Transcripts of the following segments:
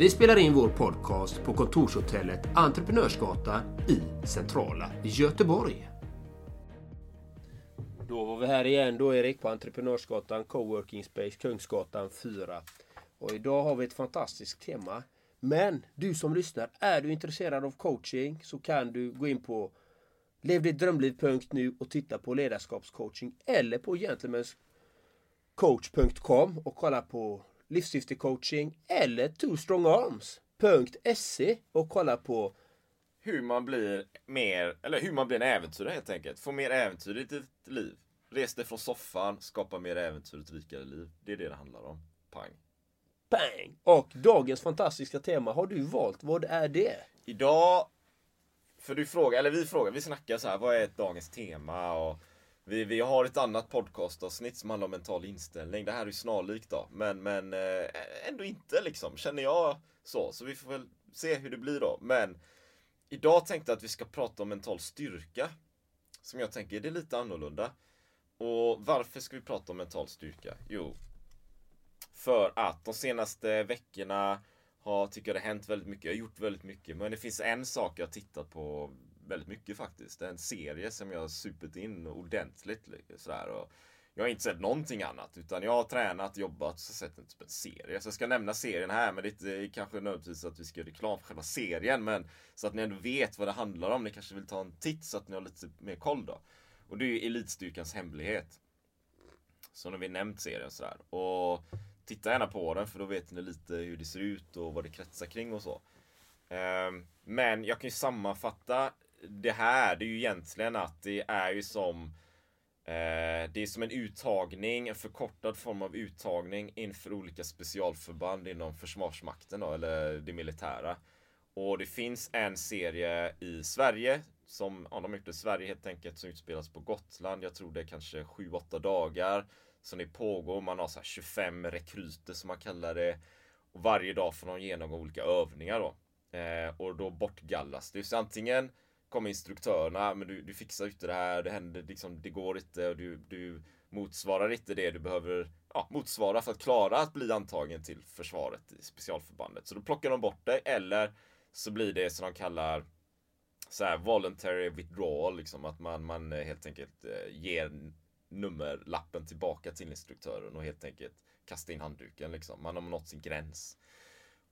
Vi spelar in vår podcast på kontorshotellet Entreprenörsgatan i centrala Göteborg. Då var vi här igen då Erik på Entreprenörsgatan Coworking Space Kungsgatan 4. Och idag har vi ett fantastiskt tema. Men du som lyssnar, är du intresserad av coaching så kan du gå in på levdittdrömliv.nu och titta på ledarskapscoaching eller på gentlemanscoach.com och kolla på livssyftecoaching eller twostrongarms.se och kolla på Hur man blir mer, eller hur man blir en äventyrare helt enkelt. Få mer äventyr i ditt liv. Res dig från soffan, skapa mer äventyr och ett rikare liv. Det är det det handlar om. Pang. Bang! Och dagens fantastiska tema har du valt. Vad är det? Idag, för du frågar, eller vi frågar, vi snackar så här, vad är dagens tema? Och vi, vi har ett annat podcastavsnitt som handlar om mental inställning. Det här är ju snarlikt då, men, men eh, ändå inte liksom, känner jag så. Så vi får väl se hur det blir då. Men idag tänkte jag att vi ska prata om mental styrka. Som jag tänker, det är lite annorlunda. Och varför ska vi prata om mental styrka? Jo, för att de senaste veckorna har, tycker jag det hänt väldigt mycket. Jag har gjort väldigt mycket. Men det finns en sak jag har tittat på väldigt mycket faktiskt. Det är en serie som jag har supit in ordentligt. Sådär, och jag har inte sett någonting annat. Utan jag har tränat, jobbat och sett en, typ en serie. Så jag ska nämna serien här. Men det är kanske nödvändigtvis att vi ska göra reklam för själva serien. Men så att ni ändå vet vad det handlar om. Ni kanske vill ta en titt så att ni har lite mer koll då. Och det är ju Elitstyrkans hemlighet. Så har vi nämnt serien sådär. Och titta gärna på den för då vet ni lite hur det ser ut och vad det kretsar kring och så. Ehm, men jag kan ju sammanfatta det här. Det är ju egentligen att det är ju som eh, det är som en uttagning, en förkortad form av uttagning inför olika specialförband inom Försvarsmakten då, eller det militära. Och det finns en serie i Sverige som, ja, de har gjort det i Sverige helt enkelt, som utspelas på Gotland. Jag tror det är kanske 7-8 dagar som det pågår. Man har så 25 rekryter som man kallar det. Och varje dag får de genomgå olika övningar då. Eh, och då bortgallas det. Så antingen kommer instruktörerna, men du, du fixar inte det här, det händer liksom, det går inte och du, du motsvarar inte det du behöver ja, motsvara för att klara att bli antagen till försvaret i specialförbandet. Så då plockar de bort dig eller så blir det som de kallar så här voluntary withdrawal, liksom att man, man eh, helt enkelt eh, ger nummerlappen tillbaka till instruktören och helt enkelt kastar in handduken liksom. Man har nått sin gräns.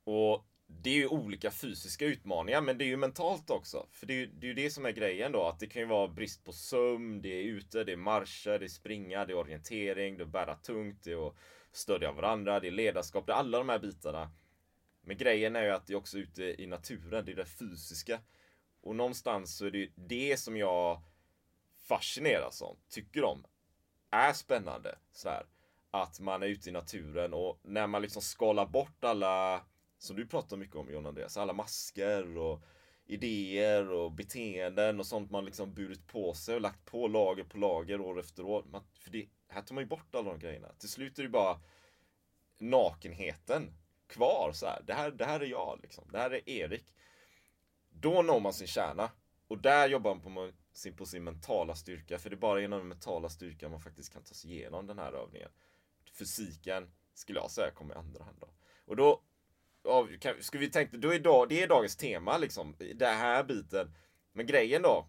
Och det är ju olika fysiska utmaningar, men det är ju mentalt också. För det är ju det, är ju det som är grejen då, att det kan ju vara brist på sömn, det är ute, det är marscher, det är springa, det är orientering, det är bära tungt, det är att stödja varandra, det är ledarskap, det är alla de här bitarna. Men grejen är ju att det är också ute i naturen, det är det fysiska. Och någonstans så är det ju det som jag fascineras av, tycker om, är spännande. Så Att man är ute i naturen och när man liksom skalar bort alla, som du pratar mycket om John Andreas, alla masker och idéer och beteenden och sånt man liksom burit på sig och lagt på lager på lager år efter år. Man, för det, här tar man ju bort alla de grejerna. Till slut är det bara nakenheten kvar så här. Det här, det här är jag liksom. Det här är Erik. Då når man sin kärna. Och där jobbar man på sin, på sin mentala styrka. För det är bara genom den mentala styrkan man faktiskt kan ta sig igenom den här övningen. Fysiken skulle jag säga kommer i andra hand då. Och då ja, ska vi tänka, då är dag, det är dagens tema liksom, den här biten. Men grejen då,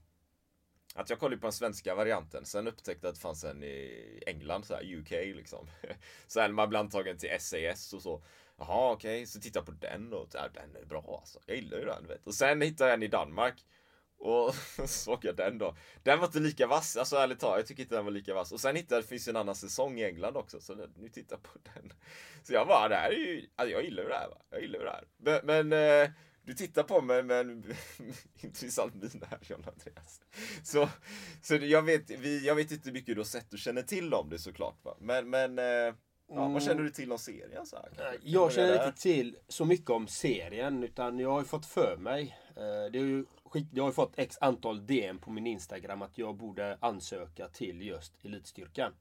att jag kollade på den svenska varianten, sen upptäckte jag att det fanns en i England, så här, UK liksom. Så här, man blir antagen till SAS och så. Jaha, okej, okay. så tittar jag på den och ja, den är bra alltså. Jag gillar ju den, vet. Och sen hittade jag en i Danmark. Och så såg jag den då. Den var inte lika vass, alltså ärligt talat, jag tycker inte den var lika vass. Och sen hittade jag, det finns en annan säsong i England också, så nu tittar på den. Så jag bara, det här är ju, alltså jag gillar ju det här va. Jag gillar ju det här. Men, men eh, du tittar på mig med en intressant min här, John Andreas. Så, så jag, vet, vi, jag vet inte hur mycket du har sett och känner till om det såklart va. Men, men eh, Ja, vad känner du till om serien? Så här? Jag känner inte till så mycket om serien utan jag har ju fått för mig. eh, Det är ju skick, jag har ju fått x antal DM på min Instagram att jag borde ansöka till just Elitstyrkan.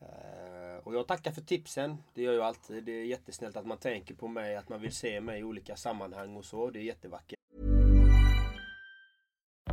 Eh, och jag tackar för tipsen. Det gör jag alltid. Det är jättesnällt att man tänker på mig, att man vill se mig i olika sammanhang och så. Det är jättevackert.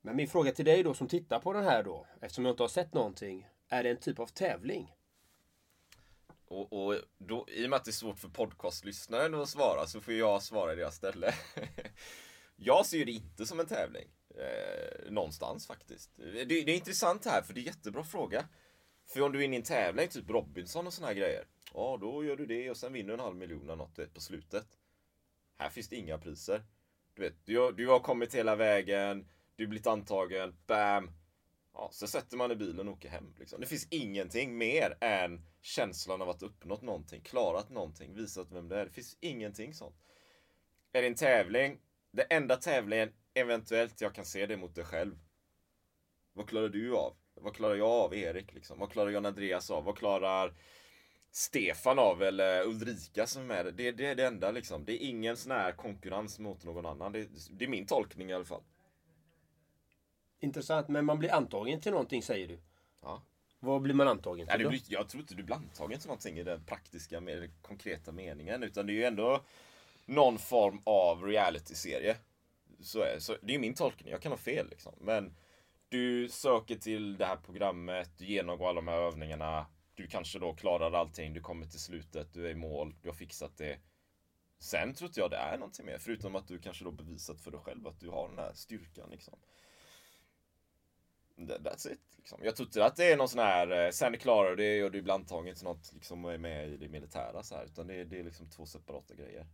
Men min fråga till dig då som tittar på den här då, eftersom jag inte har sett någonting. Är det en typ av tävling? Och, och då, i och med att det är svårt för podcastlyssnaren att svara så får jag svara i deras ställe. jag ser det inte som en tävling. Eh, någonstans faktiskt. Det, det är intressant här för det är en jättebra fråga. För om du är inne i en tävling, typ Robinson och såna här grejer. Ja, då gör du det och sen vinner du en halv miljon eller något vet, på slutet. Här finns det inga priser. Du vet, du har, du har kommit hela vägen, du blir blivit antagen, bam! Ja, så sätter man i bilen och åker hem. Liksom. Det finns ingenting mer än känslan av att uppnått någonting, klarat någonting, visat vem det är. Det finns ingenting sånt. Är det en tävling, det enda tävlingen eventuellt jag kan se det mot dig själv. Vad klarar du av? Vad klarar jag av, Erik? Liksom? Vad klarar John Andreas av? Vad klarar Stefan av eller Ulrika som är med? Det, det är det enda liksom. Det är ingen sån här konkurrens mot någon annan. Det, det är min tolkning i alla fall. Intressant, men man blir antagen till någonting säger du. Ja. Vad blir man antagen Nej, till då? blir- jag tror inte du blir antagen till någonting i den praktiska, med den konkreta meningen. Utan det är ju ändå någon form av reality-serie. Så är, så det är min tolkning, jag kan ha fel liksom. Men du söker till det här programmet, du genomgår alla de här övningarna. Du kanske då klarar allting, du kommer till slutet, du är i mål, du har fixat det. Sen tror inte jag det är någonting mer, förutom att du kanske då bevisat för dig själv att du har den här styrkan liksom. That's it. Liksom. Jag tror inte att det är någon sån här, eh, sen klarar du det och du blir antagen till något liksom är med i det militära så här. Utan det, är- det är liksom två separata grejer.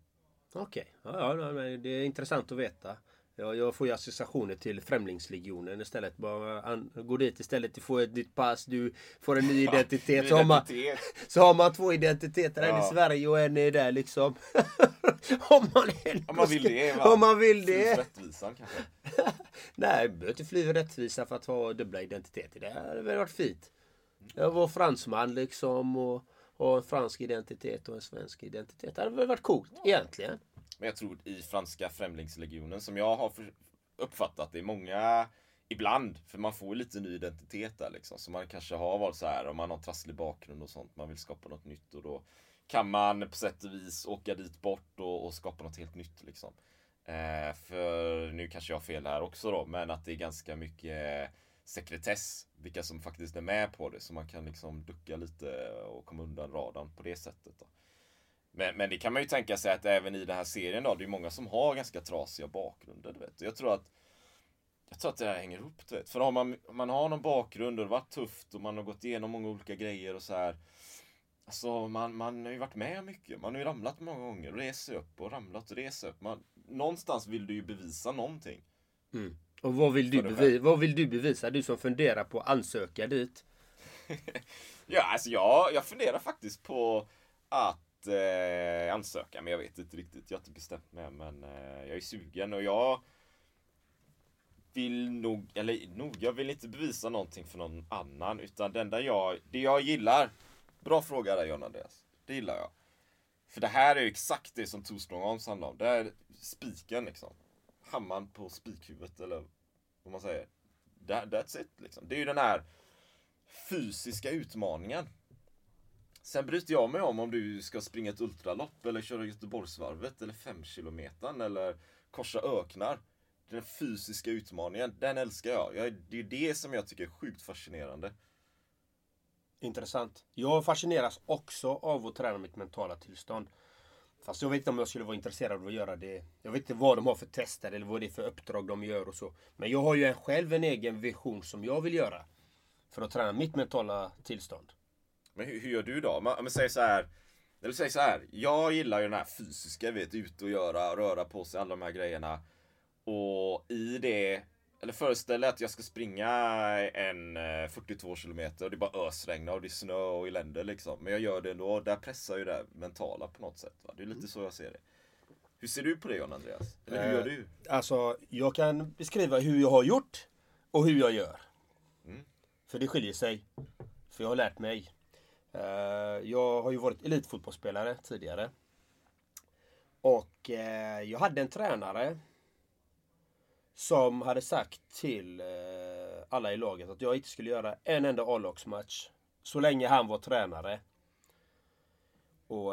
Okej, ja, ja, det är intressant att veta. Jag, jag får ju associationer till Främlingslegionen istället. Bara an, gå dit istället, du får ett nytt pass, du får en ny identitet. Så har man, så har man två identiteter, en i Ja. Sverige och en är där liksom. om man, ändå Om man vill det va? Om man vill det. rättvisan kanske. Nej, behöver inte fly rättvisa för att ha dubbla identiteter. Det hade varit fint. Jag var fransman liksom och ha en fransk identitet och en svensk identitet. Det hade väl varit coolt egentligen. Men jag tror i franska främlingslegionen som jag har uppfattat det är många ibland, för man får ju lite ny identitet där liksom. Så man kanske har varit så här om man har trasslig bakgrund och sånt. Man vill skapa något nytt och då kan man på sätt och vis åka dit bort och, och skapa något helt nytt liksom. Eh, för nu kanske jag har fel här också då, men att det är ganska mycket sekretess, vilka som faktiskt är med på det. Så man kan liksom ducka lite och komma undan radarn på det sättet. Då. Men, men det kan man ju tänka sig att även i den här serien då, det är många som har ganska trasiga bakgrunder. Du vet. Jag tror att jag tror att det här hänger ihop. Du vet. För om man, om man har någon bakgrund och det har varit tufft och man har gått igenom många olika grejer och så här. Alltså man, man har ju varit med mycket. Man har ju ramlat många gånger och rest upp och ramlat och rest upp. Man, någonstans vill du ju bevisa någonting. Och vad vill, du För dig bevi- vad vill du bevisa? Du som funderar på att ansöka dit. Ja, alltså jag, jag funderar faktiskt på att eh, ansöka, men jag vet inte riktigt. Jag har inte bestämt mig än, men eh, jag är sugen och jag vill nog, eller nog, jag vill inte bevisa någonting för någon annan. Utan det enda jag, det jag gillar. Bra fråga där John Andreas. Det gillar jag. För det här är ju exakt det som Two Strong Arms handlar om. Det är spiken liksom. Hammaren på spikhuvudet eller vad man säger. That, that's it liksom. Det är ju den här fysiska utmaningen. Sen bryter jag mig om om du ska springa ett ultralopp eller köra Göteborgsvarvet eller 5 kilometern eller korsa öknar. Den fysiska utmaningen, den älskar jag. jag. Det är det som jag tycker är sjukt fascinerande. Intressant. Jag fascineras också av att träna mitt mentala tillstånd. Fast jag vet inte om jag skulle vara intresserad av att göra det. Jag vet inte vad de har för tester eller vad det är för uppdrag de gör och så. Men jag har ju själv en egen vision som jag vill göra. För att träna mitt mentala tillstånd. Men hur, hur gör du då? Men, men säg så här. Eller säg så här. Jag gillar ju den här fysiska, vet, ut och göra, röra på sig, alla de här grejerna. Och i det, eller föreställ dig att jag ska springa en 42 eh, kilometer och det bara ösregnar och det är snö och elände liksom. Men jag gör det ändå. Där pressar ju det mentala på något sätt. Va? Det är lite så jag ser det. Hur ser du på det John Andreas? Eller hur gör du? Alltså, jag kan beskriva hur jag har gjort och hur jag gör. Mm. För det skiljer sig. För jag har lärt mig. Eh, jag har ju varit elitfotbollsspelare tidigare. Och eh, jag hade en tränare som hade sagt till eh, alla i laget att jag inte skulle göra en enda A-lagsmatch så länge han var tränare. Och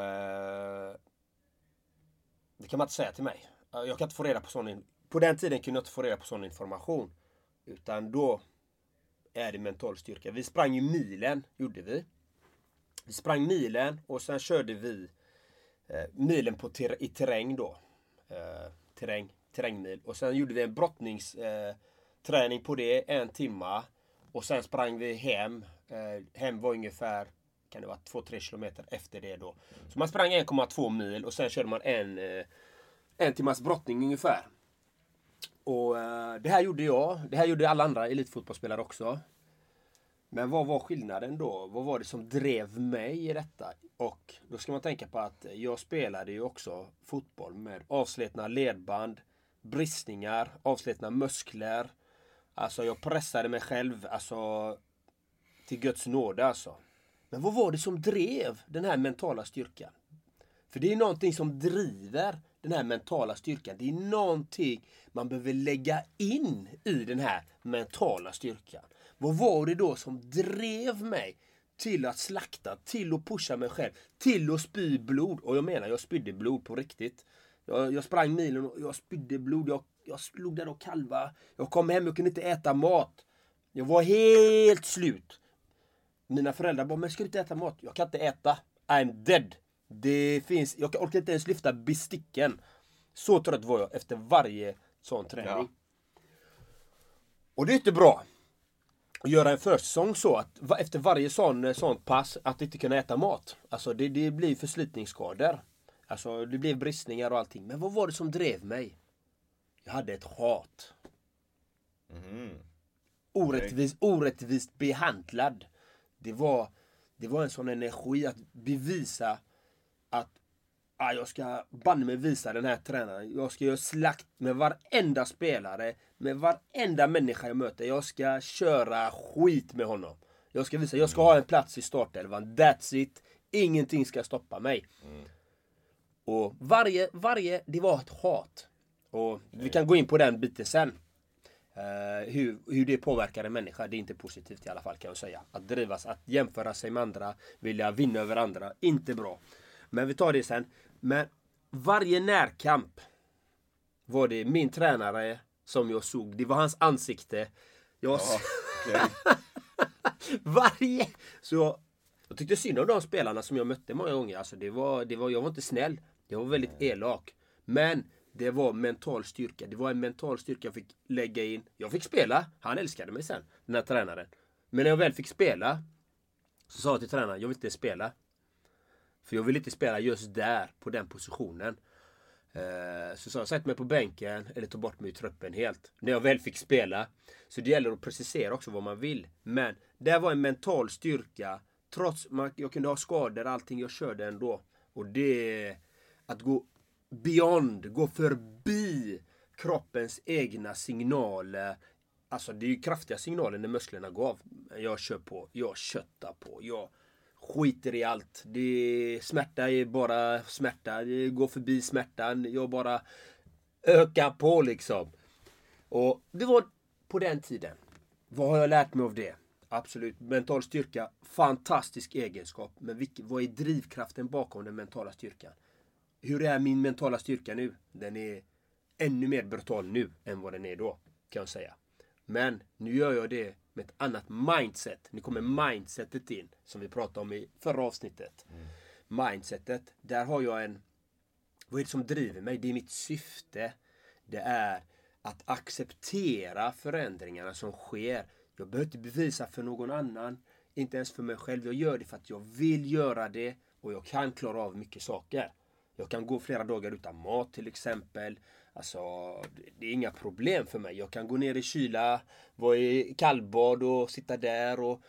Det kan man inte säga till mig. Jag kan inte få reda på sån På den tiden kunde jag inte få reda på sån information. Utan då är det mental styrka. Vi sprang ju milen, gjorde vi. Vi sprang milen och sen körde vi eh, milen på ter i terräng då. Eh, terräng, terrängmil. Och sen gjorde vi en brottningsträning eh, på det, en timma. Och sen sprang vi hem. Eh, hem var ungefär kan det vara 2-3 kilometer efter det då. Så man sprang 1,2 mil och sen körde man en, eh, en timmas brottning ungefär. Och eh, det här gjorde jag. Det här gjorde alla andra elitfotbollsspelare också. Men vad var skillnaden då? Vad var det som drev mig i detta? Och då ska man tänka på att jag spelade ju också fotboll med avslitna ledband, bristningar, avslitna muskler. Alltså jag pressade mig själv, alltså till Guds nåde alltså. Men vad var det som drev den här mentala styrkan? För det är någonting som driver den här mentala styrkan. Det är någonting man behöver lägga in i den här mentala styrkan. Vad var det då som drev mig till att slakta, till att pusha mig själv, till att spy blod? Och jag menar, jag spydde blod på riktigt. Jag, jag sprang milen och jag spydde blod. Jag, jag slog där och kalva. Jag kom hem och kunde inte äta mat. Jag var helt slut. Mina föräldrar bara, men ska du inte äta mat? Jag kan inte äta. I'm dead. Det finns, jag orkar inte ens lyfta besticken. Så trött var jag efter varje sån träning. Ja. Och det är inte bra. Göra en försäsong så att efter varje sån, sånt pass att inte kunna äta mat. Alltså det, det blir förslitningsskador. Alltså det blev bristningar och allting. Men vad var det som drev mig? Jag hade ett hat. Mm. Orättvis, orättvist behandlad. Det var, det var en sån energi att bevisa att ah, jag ska banne mig visa den här tränaren. Jag ska göra slakt med varenda spelare, med varenda människa jag möter. Jag ska köra skit med honom. Jag ska visa, jag ska ha en plats i startelvan. That's it. Ingenting ska stoppa mig. Mm. Och varje, varje, det var ett hat. Och vi kan gå in på den biten sen. Uh, hur, hur det påverkar en människa, det är inte positivt i alla fall kan jag säga. Att drivas, att jämföra sig med andra, vilja vinna över andra, inte bra. Men vi tar det sen. Men varje närkamp var det min tränare som jag såg. Det var hans ansikte. Jag... Ja, okay. varje... Så jag, jag tyckte synd om de spelarna som jag mötte många gånger. Alltså det var, det var, jag var inte snäll. Jag var väldigt elak. Men det var mental styrka. Det var en mental styrka jag fick lägga in. Jag fick spela. Han älskade mig sen, den här tränaren. Men när jag väl fick spela så sa jag till tränaren, jag vill inte spela. För jag vill inte spela just där, på den positionen. Så så sa jag, sätt mig på bänken eller ta bort mig ur truppen helt. När jag väl fick spela. Så det gäller att precisera också vad man vill. Men det var en mental styrka. Trots att jag kunde ha skador och allting, jag körde ändå. Och det... Att gå beyond, gå förbi kroppens egna signaler Alltså det är ju kraftiga signaler när musklerna går av. Jag kör på, jag köttar på, jag skiter i allt. Det smärta är bara smärta. Det går förbi smärtan. Jag bara ökar på liksom. Och det var på den tiden. Vad har jag lärt mig av det? Absolut. Mental styrka, fantastisk egenskap. Men vilken, vad är drivkraften bakom den mentala styrkan? Hur är min mentala styrka nu? Den är ännu mer brutal nu än vad den är då, kan jag säga. Men nu gör jag det med ett annat mindset. Nu kommer mindsetet in, som vi pratade om i förra avsnittet. Mindsetet, där har jag en... Vad är det som driver mig? Det är mitt syfte. Det är att acceptera förändringarna som sker. Jag behöver inte bevisa för någon annan, inte ens för mig själv. Jag gör det för att jag vill göra det och jag kan klara av mycket saker. Jag kan gå flera dagar utan mat till exempel. Alltså, det är inga problem för mig. Jag kan gå ner i kyla, vara i kallbad och sitta där och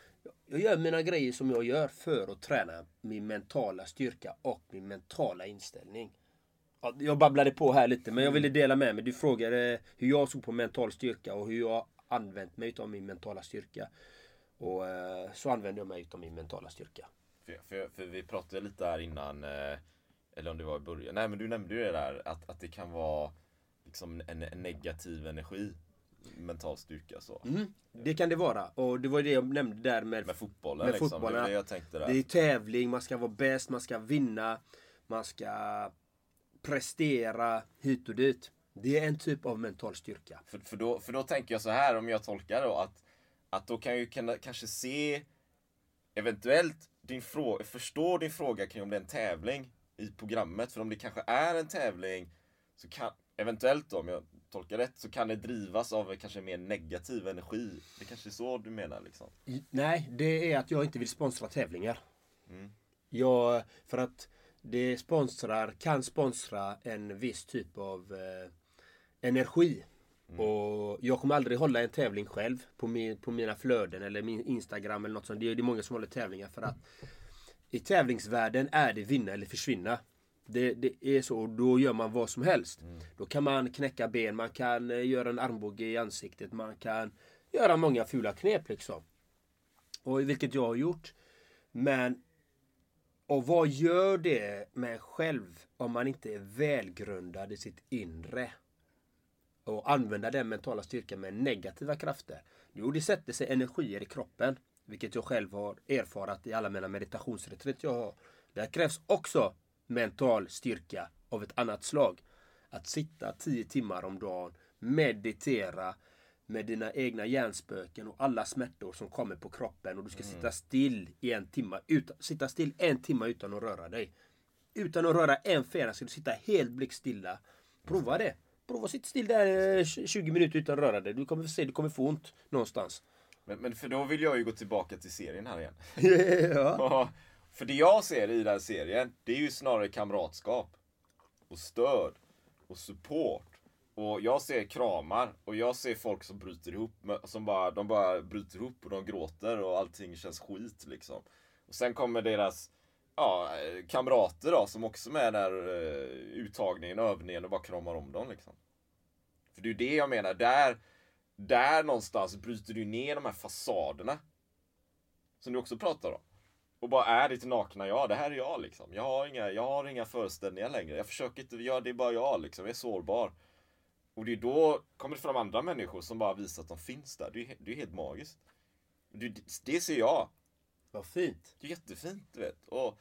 jag gör mina grejer som jag gör för att träna min mentala styrka och min mentala inställning. Ja, Jag babblade på här lite men jag ville dela med mig. Du frågade hur jag såg på mental styrka och hur jag använt mig av min mentala styrka. Och eh, så använder jag mig av min mentala styrka. För, för, för vi pratade lite här innan, eh, eller om det var i början. Nej men du nämnde ju det där att, att det kan vara liksom en, en negativ energi. Mental styrka så. Mm, det kan det vara. Och det var det jag nämnde där med, Med fotbollen med liksom. fotbollen. Det var det jag tänkte där. Det är tävling, man ska vara bäst, man ska vinna, man ska prestera hit och dit. Det är en typ av mental styrka. För, för, då, för då tänker jag så här om jag tolkar då att, att då kan jag ju kunna, kanske se eventuellt din fråga, förstå din fråga kring om det är en tävling i programmet. För om det kanske är en tävling så kan eventuellt då, om jag tolkar rätt, så kan det drivas av kanske mer negativ energi. Det kanske är så du menar liksom. Nej, det är att jag inte vill sponsra tävlingar. Mm. Jag, för att det sponsrar, kan sponsra en viss typ av eh, energi. Och jag kommer aldrig hålla en tävling själv på, min, på mina flöden eller min Instagram eller något sånt. Det är, det är många som håller tävlingar för att i tävlingsvärlden är det vinna eller försvinna. Det, det är så och då gör man vad som helst. Då kan man knäcka ben, man kan eh, göra en armbåge i ansiktet, man kan göra många fula knep liksom. Och vilket jag har gjort. Men och vad gör det med en själv om man inte är välgrundad i sitt inre? Och använda den mentala styrkan med negativa krafter. Jo, det sätter sig energier i kroppen. Vilket jag själv har erfarat i alla mina meditationsretreat jag har. Där krävs också mental styrka av ett annat slag. Att sitta 10 timmar om dagen, meditera med dina egna hjärnspöken och alla smärtor som kommer på kroppen och du ska sitta still i en timme. Utan, sitta still en timme utan att röra dig. Utan att röra en fjäril ska du sitta helt blickstilla. Prova det. Prova att sitta still där eh, 20 minuter utan att röra dig. Du kommer se, du kommer få ont någonstans. Men, men för då vill jag ju gå tillbaka till serien här igen. ja. För det jag ser i den här serien, det är ju snarare kamratskap. Och stöd. Och support. Och jag ser kramar. Och jag ser folk som bryter ihop. Som bara, de bara bryter ihop och de gråter och allting känns skit liksom. Och sen kommer deras ja, kamrater då som också är med där uh, uttagningen, övningen och bara kramar om dem liksom. För det är ju det jag menar, där, där någonstans bryter du ner de här fasaderna. Som du också pratar om. Och bara är ditt nakna jag, det här är jag liksom. Jag har inga, jag har inga föreställningar längre. Jag försöker inte, jag, det är bara jag liksom. Jag är sårbar. Och det är då kommer det fram andra människor som bara visar att de finns där. Det är, det är helt magiskt. Det, det ser jag. Vad fint. Det är jättefint, du vet. Och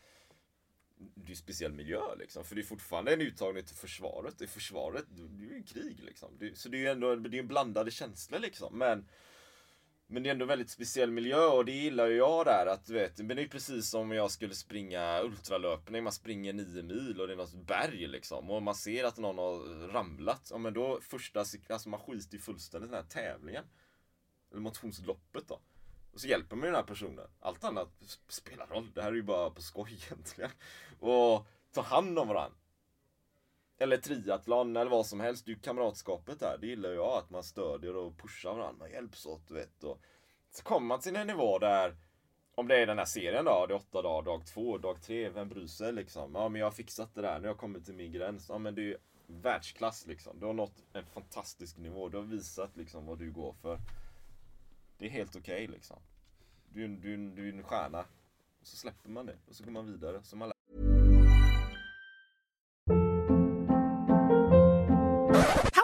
det är en speciell miljö liksom. För det är fortfarande en uttagning till försvaret. Det är försvaret, det är ju krig liksom. Det, så det är ju ändå det är en blandade känslor liksom. Men, men det är ändå en väldigt speciell miljö och det gillar ju jag där. Att, du vet, men det är precis som om jag skulle springa ultralöpning. Man springer nio mil och det är något berg liksom. Och man ser att någon har ramlat. Ja men då första, alltså man skiter ju fullständigt i den här tävlingen. Eller motionsloppet då. Och så hjälper man ju den här personen. Allt annat spelar roll. Det här är ju bara på skoj egentligen. Och ta hand om varandra. Eller triathlon eller vad som helst. Det är ju kamratskapet där. Det gillar jag. Att man stödjer och pushar varandra. Man hjälps åt, du vet. Och så kommer man till en nivå där om det är den här serien då, det är åtta dagar, dag två, dag tre, vem bryr sig liksom? Ja men jag har fixat det där, nu har jag kommit till min gräns. Ja men det är ju världsklass liksom. Du har nått en fantastisk nivå, du har visat liksom vad du går för. Det är helt okej liksom. Du, du, du är en stjärna. Och så släpper man det och så går man vidare. Så man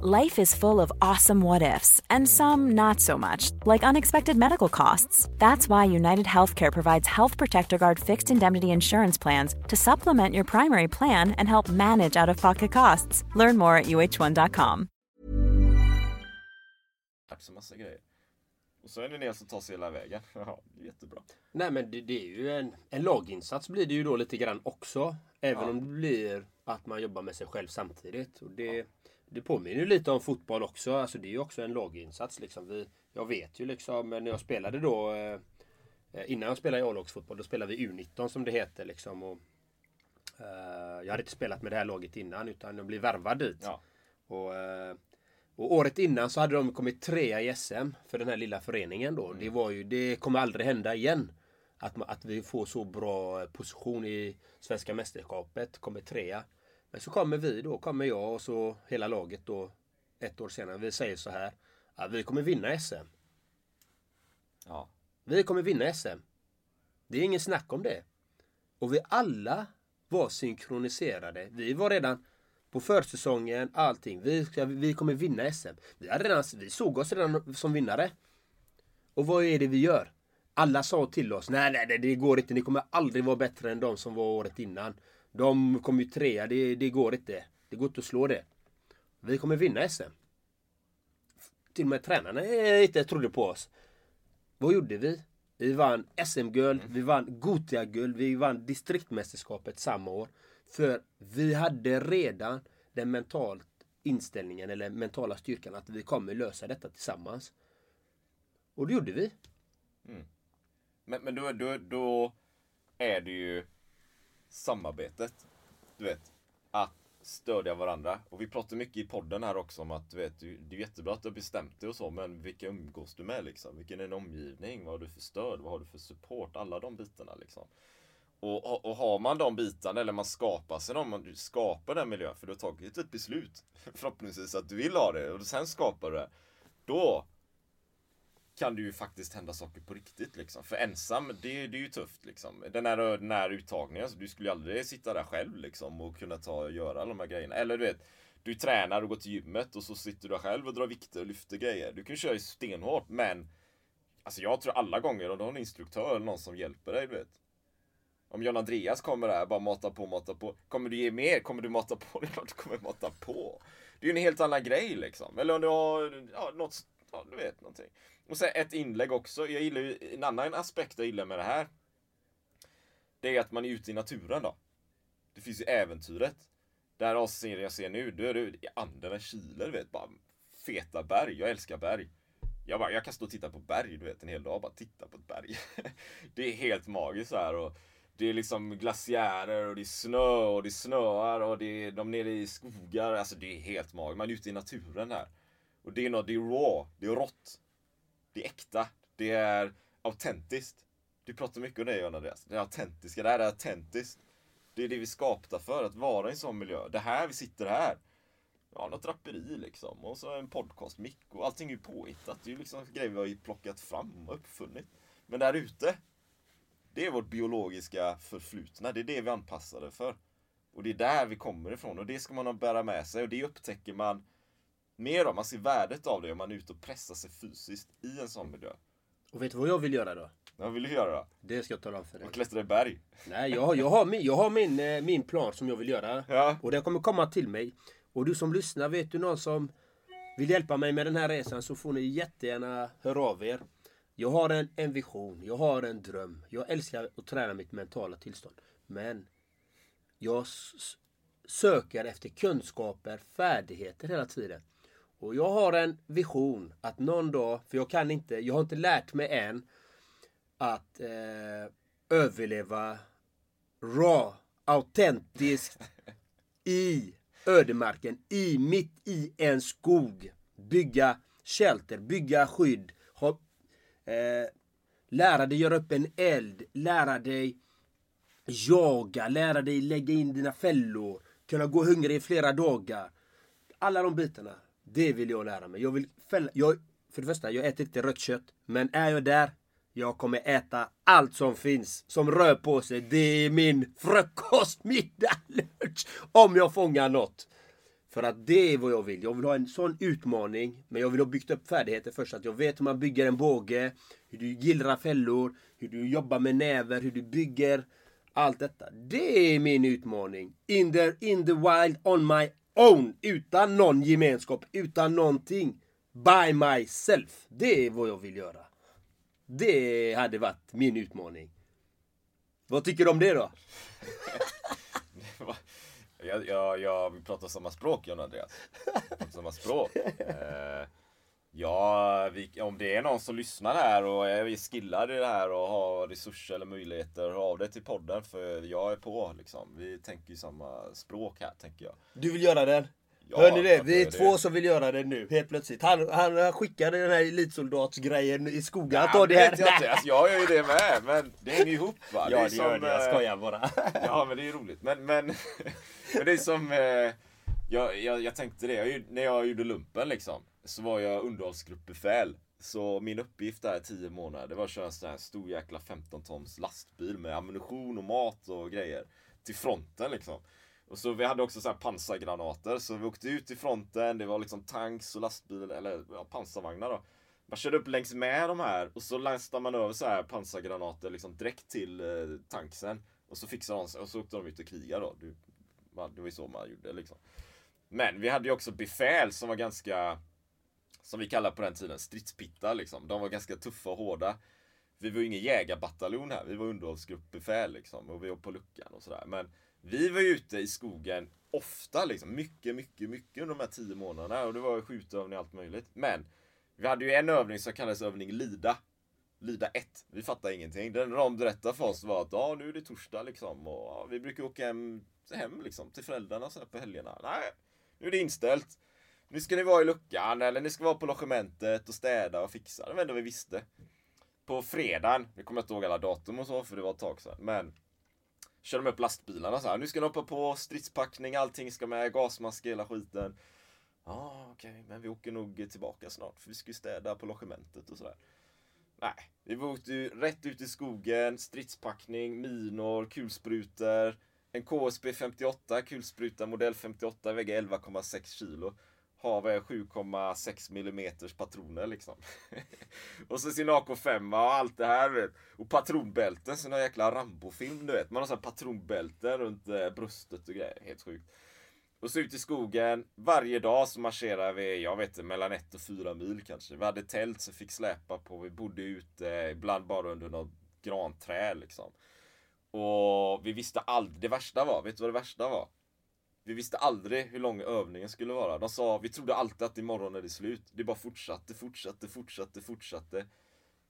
Life is full of awesome what ifs, and some not so much, like unexpected medical costs. That's why United Healthcare provides Health Protector Guard fixed indemnity insurance plans to supplement your primary plan and help manage out of pocket costs. Learn more at uh1.com. lärt sig massa grejer. Och så är det del som tar sig hela vägen. Ja, jättebra. Nej men det, det är ju en, en laginsats blir det ju då lite grann också. Även Ja. om det blir att man jobbar med sig själv samtidigt. Och det, det påminner ju lite om fotboll också. Alltså det är ju också en laginsats. Liksom. Vi, jag vet ju liksom när jag spelade då eh, Innan jag spelade i A-lagsfotboll då spelade vi U19 som det heter. Liksom, och, eh, jag hade inte spelat med det här laget innan utan jag blev värvad dit. Ja. Och, eh, och året innan så hade de kommit trea i SM för den här lilla föreningen då. Det, var ju, det kommer aldrig hända igen. Att, att vi får så bra position i Svenska mästerskapet, kommer trea. Men så kommer vi då, kommer jag och så hela laget då ett år senare. Vi säger så här. att vi kommer vinna SM. Ja. Vi kommer vinna SM. Det är ingen snack om det. Och vi alla var synkroniserade. Vi var redan på försäsongen, allting. Vi, vi kommer vinna SM. Vi, hade redan, vi såg oss redan som vinnare. Och vad är det vi gör? Alla sa till oss, nej, nej, det går inte. Ni kommer aldrig vara bättre än de som var året innan. De kom ju trea, det, det går inte. Det går inte att slå det. Vi kommer vinna SM. Till och med tränarna inte trodde på oss. Vad gjorde vi? Vi vann SM-guld, vi vann Gotia-guld, vi vann distriktmästerskapet samma år. För vi hade redan den mentala inställningen eller mentala styrkan att vi kommer lösa detta tillsammans. Och det gjorde vi. Mm. Men, men då, då, då är det ju samarbetet. Du vet, att stödja varandra. Och vi pratar mycket i podden här också om att du vet, det är jättebra att du har bestämt dig och så, men vilka umgås du med liksom? Vilken är din omgivning? Vad har du för stöd? Vad har du för support? Alla de bitarna liksom. Och, och, och har man de bitarna, eller man skapar sig dem, man skapar den miljön, för du har tagit ett beslut förhoppningsvis att du vill ha det, och sen skapar du det. Då kan det ju faktiskt hända saker på riktigt liksom. För ensam, det, det är ju tufft liksom. Den här, den här uttagningen, så du skulle ju aldrig sitta där själv liksom och kunna ta och göra alla de här grejerna. Eller du vet, du tränar och går till gymmet och så sitter du där själv och drar vikter och lyfter grejer. Du kan ju köra ju stenhårt men Alltså jag tror alla gånger om du har en instruktör eller någon som hjälper dig, du vet. Om John Andreas kommer där bara mata på, mata på. Kommer du ge mer? Kommer du mata på? Det är klart du kommer mata på. Det är ju en helt annan grej liksom. Eller om du har ja, något, ja, du vet någonting. Och sen ett inlägg också. Jag gillar ju, en annan aspekt jag gillar med det här. Det är att man är ute i naturen då. Det finns ju äventyret. Där avsnittet jag ser nu, då är det i Anderna, Chile, du vet. Bara feta berg. Jag älskar berg. Jag, bara, jag kan stå och titta på berg, du vet, en hel dag. Bara titta på ett berg. det är helt magiskt så här. Och det är liksom glaciärer och det är snö och det snöar och det är de nere i skogar. Alltså det är helt magiskt. Man är ute i naturen här. Och det är något, det är raw, det är rått. Det är äkta. Det är autentiskt. Du pratar mycket om det John Andreas. Det är autentiska. Det här är autentiskt. Det är det vi är skapta för, att vara i en sån miljö. Det här, vi sitter här. Ja, något draperi liksom. Och så en podcastmick och allting är ju påhittat. Det är ju liksom grejer vi har plockat fram och uppfunnit. Men där ute, det är vårt biologiska förflutna. Det är det vi är anpassade för. Och det är där vi kommer ifrån och det ska man bära med sig och det upptäcker man mer om. Man ser värdet av det om man är ute och pressar sig fysiskt i en sån miljö. Och vet du vad jag vill göra då? Vad vill du göra då? Det ska jag tala om för dig. Och klättra i berg? Nej, jag har, jag har, min, jag har min, eh, min plan som jag vill göra. Ja. Och den kommer komma till mig. Och du som lyssnar, vet du någon som vill hjälpa mig med den här resan så får ni jättegärna höra av er. Jag har en, en vision, jag har en dröm. Jag älskar att träna mitt mentala tillstånd. Men jag söker efter kunskaper, färdigheter hela tiden. Och jag har en vision att någon dag, för jag kan inte, jag har inte lärt mig än att eh, överleva raw, autentiskt i ödemarken, i, mitt i en skog. Bygga shelter, bygga skydd. Ha, eh, lära dig göra upp en eld, lära dig jaga, lära dig lägga in dina fällor, kunna gå hungrig i flera dagar. Alla de bitarna, det vill jag lära mig. Jag vill fälla, jag, för det första, jag äter inte rött kött. Men är jag där, jag kommer äta allt som finns som rör på sig. Det är min frukost, middag, lunch. Om jag fångar något. För att det är vad jag vill. Jag vill ha en sån utmaning. Men jag vill ha byggt upp färdigheter först. Att jag vet hur man bygger en båge. Hur du gillrar fällor. Hur du jobbar med näver. Hur du bygger. Allt detta. Det är min utmaning. In the, in the wild on my own. Utan någon gemenskap. Utan någonting. By myself. Det är vad jag vill göra. Det hade varit min utmaning. Vad tycker du om det då? jag, jag, jag, vi pratar samma språk och Andreas. Vi pratar samma språk. Eh, ja, vi, om det är någon som lyssnar här och är skillad i det här och har resurser eller möjligheter, hör av dig till podden för jag är på liksom. Vi tänker ju samma språk här, tänker jag. Du vill göra den? Ja, Hör ni det? Vi är gör två det. som vill göra det nu, helt plötsligt. Han, han skickade den här elitsoldatsgrejen i skogen. Ja, det det här. vet jag inte. Alltså, jag gör ju det med, men det hänger ihop va. Ja, det gör som, det. Jag eh, skojar bara. Ja, men det är ju roligt. Men, men, men det är som... Eh, jag, jag, jag tänkte det, jag, när jag gjorde lumpen liksom, så var jag underhållsgruppbefäl. Så min uppgift där i 10 månader, det var att köra en sån här stor jäkla 15 tons lastbil med ammunition och mat och grejer. Till fronten liksom. Och så vi hade också så här pansargranater, så vi åkte ut till fronten, det var liksom tanks och lastbilar, eller ja, pansarvagnar då. Man körde upp längs med de här och så lastade man över så här pansargranater liksom direkt till eh, tanksen. Och så fixade de sig och så åkte de ut och krigade då. Det, det var ju så man gjorde liksom. Men vi hade ju också befäl som var ganska, som vi kallade på den tiden, stridspittar liksom. De var ganska tuffa och hårda. Vi var ju ingen jägarbataljon här, vi var underhållsgruppbefäl liksom. Och vi var på luckan och sådär. Men vi var ju ute i skogen ofta liksom. Mycket, mycket, mycket under de här tio månaderna. Och det var skjutövning och allt möjligt. Men vi hade ju en övning som kallades övning Lida. Lida 1. Vi fattade ingenting. Det enda de berättade för oss var att ja, nu är det torsdag liksom. Och ja, vi brukar åka hem, hem liksom, till föräldrarna så här på helgerna. Nej, nu är det inställt. Nu ska ni vara i luckan eller ni ska vara på logementet och städa och fixa. Det var det enda vi visste. På fredagen, nu kommer jag inte ihåg alla datum och så för det var ett tag sedan. Men kör de upp lastbilarna så här. Nu ska ni hoppa på stridspackning, allting ska med, gasmask, hela skiten. Ja, ah, okej, men vi åker nog tillbaka snart för vi ska ju städa på logementet och sådär. Nej, vi åkte ju rätt ut i skogen, stridspackning, minor, kulsprutor. En KSB 58, kulspruta modell 58, väger 11,6 kilo. Har väl 7,6 millimeters patroner liksom. och så sin AK5 och allt det här vet. Och patronbälten, sån där jäkla Rambo-film du vet. Man har sån här patronbälten runt eh, bröstet och grejer. Helt sjukt. Och så ut i skogen. Varje dag så marscherade vi, jag vet inte, mellan 1 och 4 mil kanske. Vi hade tält som fick släpa på. Vi bodde ute, ibland bara under något granträd liksom. Och vi visste aldrig, det värsta var, vet du vad det värsta var? Vi visste aldrig hur lång övningen skulle vara. De sa, vi trodde alltid att imorgon är det slut. Det bara fortsatte, fortsatte, fortsatte, fortsatte.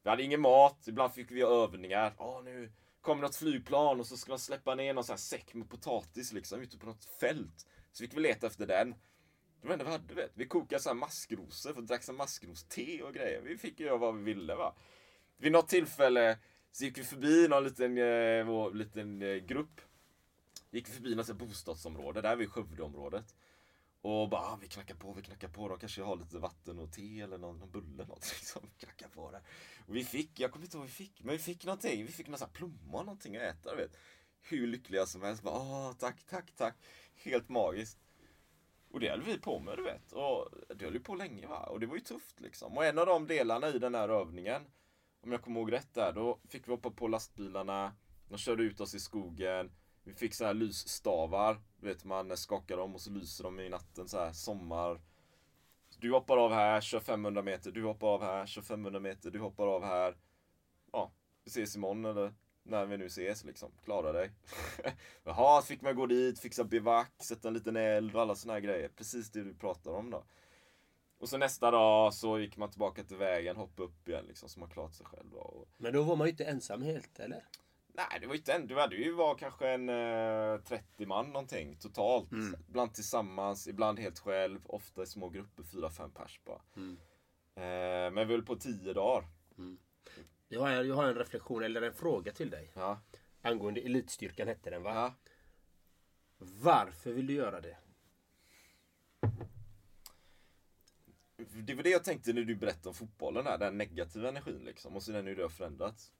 Vi hade ingen mat, ibland fick vi göra övningar. Ja, nu kommer något flygplan och så ska man släppa ner någon sån här säck med potatis liksom ute på något fält. Så fick vi leta efter den. Det var det enda vi hade, vet. Vi kokade så här maskrosor, för drack så maskroste och grejer. Vi fick göra vad vi ville va. Vid något tillfälle så gick vi förbi någon liten, eh, vår, liten eh, grupp. Gick förbi något bostadsområde, där vid vi Skövdeområdet. Och bara, ah, vi knackar på, vi knackar på. De kanske har lite vatten och te eller någon, någon bulle eller något. Liksom. Vi knackar på där. Och vi fick, jag kommer inte ihåg vad vi fick, men vi fick någonting. Vi fick någon sån här någonting att äta, du vet. Hur lyckliga som helst. Bara, Åh, tack, tack, tack. Helt magiskt. Och det höll vi på med, du vet. Och det höll ju på länge va. Och det var ju tufft liksom. Och en av de delarna i den här övningen, om jag kommer ihåg rätt där, då fick vi hoppa på lastbilarna. De körde ut oss i skogen. Vi fick så här lysstavar. Du vet, man skakar dem och så lyser de i natten så här sommar. Du hoppar av här, kör 500 meter. Du hoppar av här, kör 500 meter. Du hoppar av här. Ja, vi ses imorgon eller när vi nu ses liksom. Klara dig. Jaha, fick man gå dit, fixa bivack, sätta en liten eld och alla såna här grejer. Precis det du pratar om då. Och så nästa dag så gick man tillbaka till vägen, hoppade upp igen liksom så man klarat sig själv. Och... Men då var man ju inte ensam helt, eller? Nej, det var inte en. Du hade ju var kanske en eh, 30 man någonting totalt. Ibland tillsammans, ibland helt själv. Ofta i små grupper, 4-5 pers bara. Eh, men vi höll på 10 dagar. Jag har, jag har en reflektion eller en fråga till dig. Ja. Angående Elitstyrkan hette den va? ja. Varför vill du göra det? Det var det jag tänkte när du berättade om fotbollen här, den negativa energin liksom. Och sen hur det har förändrats.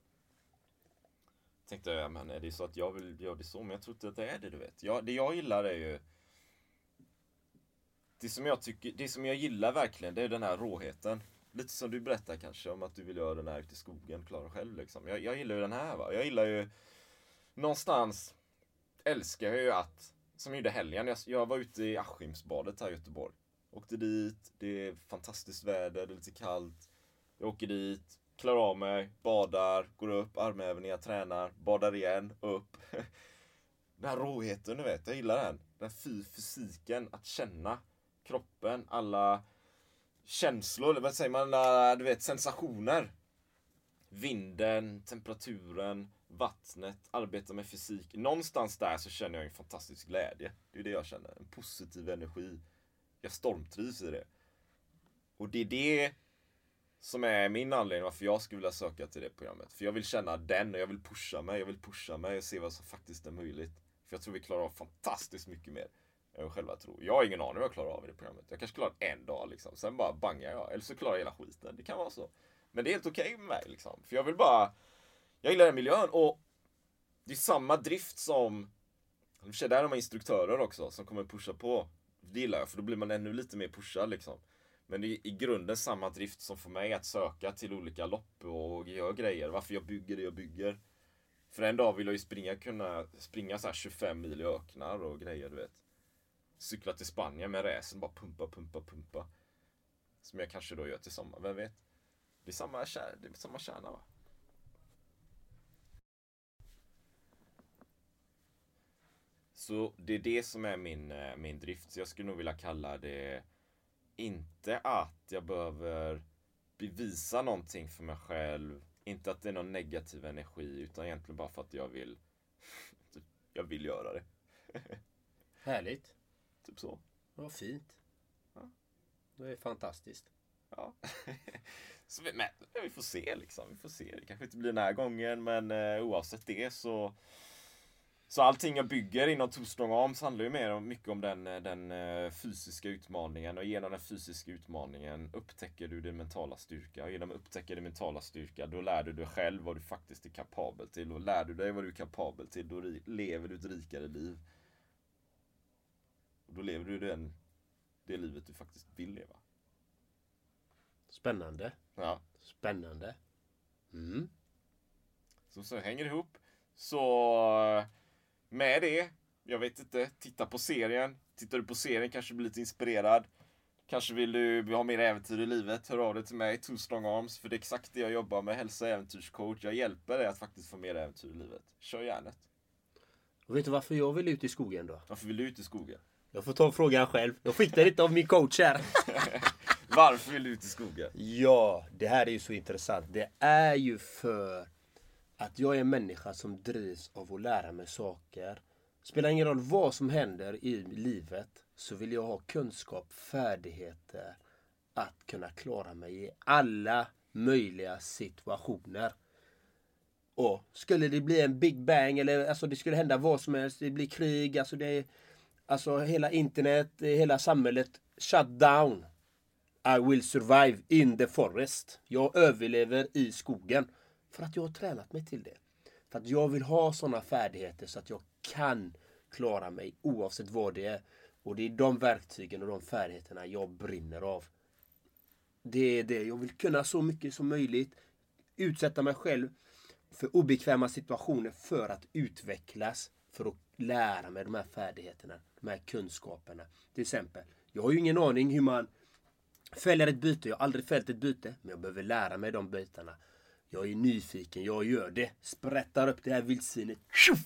Tänkte jag, men är det så att jag vill göra det så? Men jag tror inte att det är det du vet. Jag, det jag gillar är ju det som jag tycker, det som jag gillar verkligen, det är den här råheten. Lite som du berättar kanske om att du vill göra den här ute i skogen, klara själv liksom. Jag, jag gillar ju den här va. Jag gillar ju någonstans älskar jag ju att, som jag gjorde helgen, jag, jag var ute i Askimsbadet här i Göteborg. Åkte dit, det är fantastiskt väder, det är lite kallt. Jag åker dit, klarar av mig, badar, går upp, armhävningar, tränar, badar igen, upp. Den här råheten du vet, jag gillar den. Den fy fysiken, att känna kroppen, alla känslor, eller vad säger man, alla, du vet sensationer. Vinden, temperaturen, vattnet, arbeta med fysik. Någonstans där så känner jag en fantastisk glädje. Det är det jag känner, en positiv energi. Jag stormtrivs i det. Och det är det som är min anledning varför jag skulle vilja söka till det programmet. För jag vill känna den och jag vill pusha mig, jag vill pusha mig och se vad som faktiskt är möjligt. För jag tror vi klarar av fantastiskt mycket mer än vad själva tror. Jag har ingen aning vad jag klarar av i det programmet. Jag kanske klarar en dag liksom, sen bara bangar jag. Eller så klarar jag hela skiten. Det kan vara så. Men det är helt okej med mig liksom. För jag vill bara, jag gillar den miljön och det är samma drift som, i och för sig där har man instruktörer också som kommer pusha på. Det gillar jag för då blir man ännu lite mer pushad liksom. Men det är i grunden samma drift som får mig att söka till olika lopp och göra grejer. Varför jag bygger det jag bygger. För en dag vill jag ju springa, kunna springa så här 25 mil i öknar och grejer du vet. Cykla till Spanien med räsen, bara pumpa, pumpa, pumpa. Som jag kanske då gör till sommar, vem vet? Det är samma, kär, det är samma kärna va? Så det är det som är min, eh, min drift. Så jag skulle nog vilja kalla det inte att jag behöver bevisa någonting för mig själv. Inte att det är någon negativ energi utan egentligen bara för att jag vill typ, jag vill göra det. Härligt. Typ så. Vad fint. Ja. Det är fantastiskt. Ja. så vi, men, vi får se liksom. Vi får se. Det kanske inte blir den här gången men eh, oavsett det så så allting jag bygger inom Two Strong Arms handlar ju mer om, mycket om den, eh, den eh, fysiska utmaningen och genom den fysiska utmaningen upptäcker du din mentala styrka. Och genom att upptäcka din mentala styrka då lär du dig själv vad du faktiskt är kapabel till och lär du dig vad du är kapabel till då lever du ett rikare liv. Och då lever du den, det livet du faktiskt vill leva. Spännande. Ja. Spännande. Mm. Så, så hänger ihop. Så med det, jag vet inte, titta på serien. Tittar du på serien kanske du blir lite inspirerad. Kanske vill du ha mer äventyr i livet, hör av dig till mig, Two Strong Arms. För det är exakt det jag jobbar med, hälsa och äventyrscoach. Jag hjälper dig att faktiskt få mer äventyr i livet. Kör järnet. Vet du varför jag vill ut i skogen då? Varför vill du ut i skogen? Jag får ta frågan själv. Jag fick den inte av min coach här. Varför vill du ut i skogen? Ja, det här är ju så intressant. Det är ju för att jag är en människa som drivs av att lära mig saker. Spelar ingen roll vad som händer i livet så vill jag ha kunskap, färdigheter att kunna klara mig i alla möjliga situationer. Och skulle det bli en big bang eller alltså det skulle hända vad som helst, det blir krig, alltså det är Alltså hela internet, hela samhället shut down. I will survive in the forest. Jag överlever i skogen. För att jag har tränat mig till det. För att jag vill ha sådana färdigheter så att jag kan klara mig oavsett vad det är. Och det är de verktygen och de färdigheterna jag brinner av. Det är det. Jag vill kunna så mycket som möjligt. Utsätta mig själv för obekväma situationer för att utvecklas. För att lära mig de här färdigheterna, de här kunskaperna. Till exempel, jag har ju ingen aning hur man fäller ett byte. Jag har aldrig fällt ett byte, men jag behöver lära mig de bitarna. Jag är nyfiken, jag gör det. Sprättar upp det här vildsvinet. Tjoff!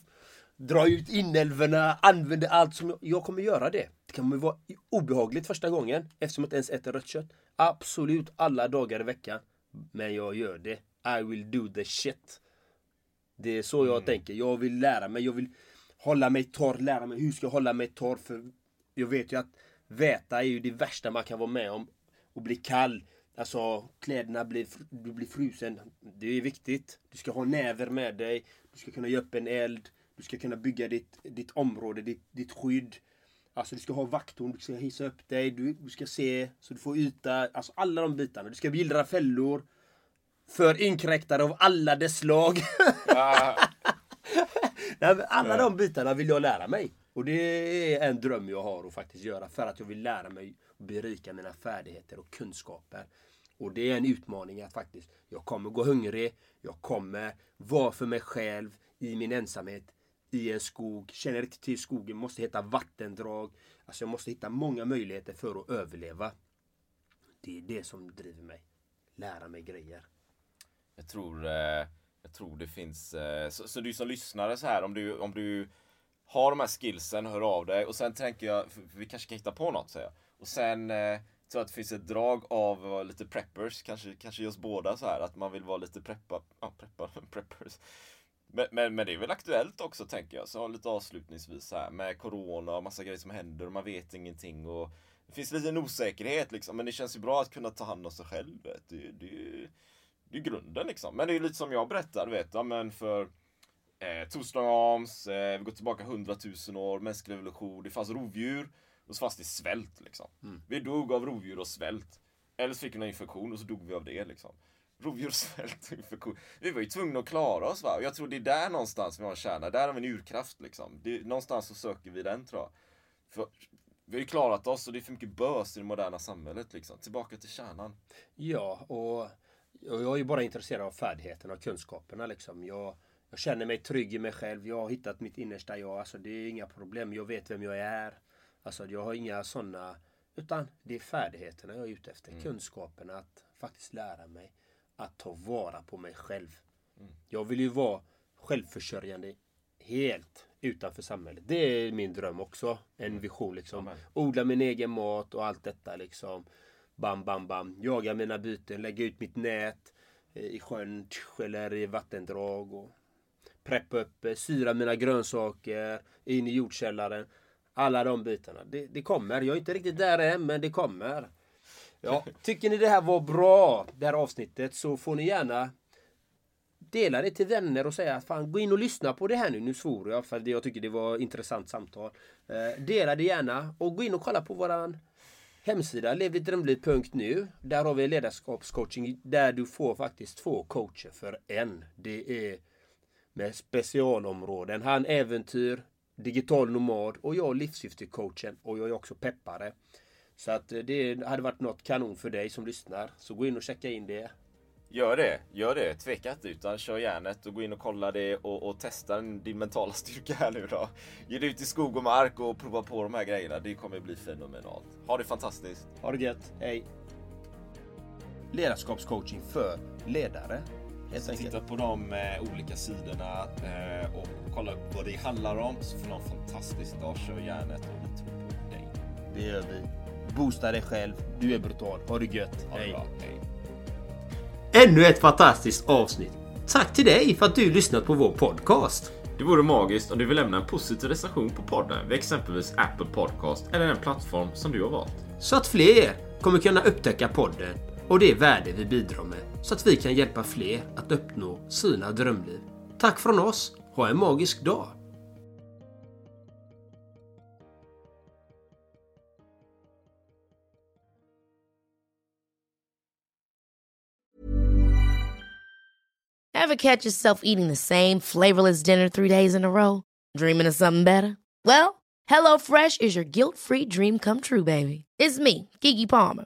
Drar ut inälvorna, använder allt som jag, jag kommer göra det. Det kommer vara obehagligt första gången eftersom jag inte ens äter rött kött. Absolut alla dagar i veckan. Men jag gör det. I will do the shit. Det är så jag tänker. Jag vill lära mig. Jag vill hålla mig torr, lära mig hur ska jag hålla mig torr. För jag vet ju att väta är ju det värsta man kan vara med om. Och bli kall. Alltså kläderna blir, du blir frusen. Det är viktigt. Du ska ha näver med dig. Du ska kunna ge upp en eld. Du ska kunna bygga ditt, ditt område, ditt, ditt skydd. Alltså du ska ha vakttorn, du ska hissa upp dig, du, du ska se så du får yta. Alltså alla de bitarna. Du ska gillra fällor. För inkräktare av alla dess slag. Men alla de bitarna vill jag lära mig. Och det är en dröm jag har att faktiskt göra. För att jag vill lära mig berika mina färdigheter och kunskaper. Och det är en utmaning att faktiskt, jag kommer gå hungrig. Jag kommer vara för mig själv i min ensamhet. I en skog. Känner inte till skogen. Måste hitta vattendrag. Alltså jag måste hitta många möjligheter för att överleva. Det är det som driver mig. Lära mig grejer. Jag tror, eh, jag tror det finns, eh, så, så du som lyssnare så här om du, om du har de här skillsen, hör av dig och sen tänker jag, för vi kanske kan hitta på något säger jag. Och sen eh, tror jag att det finns ett drag av att vara lite preppers, kanske, kanske just båda så här, att man vill vara lite preppa, ja preppa, preppers. Men, men, men det är väl aktuellt också tänker jag, så lite avslutningsvis här med corona och massa grejer som händer och man vet ingenting och det finns lite en osäkerhet liksom, men det känns ju bra att kunna ta hand om sig själv. Vet. Det, det, det är grunden liksom. Men det är lite som jag berättade, vet ja, men för eh, Arms, eh, vi går tillbaka 100 000 år, mänsklig evolution, det fanns rovdjur och så fanns det svält liksom. Vi dog av rovdjur och svält. Eller så fick vi en infektion och så dog vi av det liksom. Rovdjur, svält, infektion. Vi var ju tvungna att klara oss va. Och jag tror det är där någonstans vi har en kärna. Där har vi en urkraft liksom. Det, någonstans så söker vi den tror jag. För vi har ju klarat oss och det är för mycket bös i det moderna samhället liksom. Tillbaka till kärnan. Ja, och och jag är ju bara intresserad av färdigheterna och kunskaperna liksom. Jag, jag känner mig trygg i mig själv. Jag har hittat mitt innersta jag. Alltså det är inga problem. Jag vet vem jag är. Alltså jag har inga sådana. Utan det är färdigheterna jag är ute efter. Kunskaperna att faktiskt lära mig att ta vara på mig själv. Jag vill ju vara självförsörjande helt utanför samhället. Det är min dröm också. En vision liksom. Odla min egen mat och allt detta liksom. Bam, bam, bam. Jaga mina byten, lägga ut mitt nät eh, i sjön eller i vattendrag. Och preppa upp, eh, syra mina grönsaker in i jordkällaren. Alla de bitarna. Det, det kommer. Jag är inte riktigt där än, men det kommer. Ja, tycker ni det här var bra, det här avsnittet, så får ni gärna dela det till vänner och säga fan gå in och lyssna på det här nu. Nu svor jag för jag tycker det var intressant samtal. Eh, dela det gärna och gå in och kolla på våran hemsida levdittdrömliv.nu. Där har vi ledarskapscoaching där du får faktiskt två coacher för en. Det är med specialområden. Han äventyr, digital nomad och jag livssyftecoachen och jag är också peppare. Så att eh, det hade varit något kanon för dig som lyssnar. Så gå in och checka in det. Gör det, gör det. Tveka inte utan kör järnet och gå in och kolla det och, och testa din mentala styrka här nu då. Ge dig ut i skog och mark och prova på de här grejerna. Det kommer bli fenomenalt. Ha det fantastiskt. Ha det gött. Hej! Ledarskapscoaching för ledare. Helt enkelt. Titta på de eh, olika sidorna eh, och kolla upp vad det handlar om så får du en fantastisk dag. Kör järnet och vi tror på dig. Det gör vi. Boosta dig själv. Du är brutal. Ha det gött. Ha det bra. Hej. Ännu ett fantastiskt avsnitt. Tack till dig för att du lyssnat på vår podcast. Det vore magiskt om du vill lämna en positiv recension på podden vid exempelvis Apple Podcast eller den plattform som du har valt. Så att fler kommer kunna upptäcka podden och det värde vi bidrar med. Så att vi kan hjälpa fler att uppnå sina drömliv. Tack från oss. Ha en magisk dag. Ever catch yourself eating the same flavorless dinner three days in a row? Dreaming of something better? Well, HelloFresh is your guilt-free dream come true, baby. It's me, Gigi Palmer.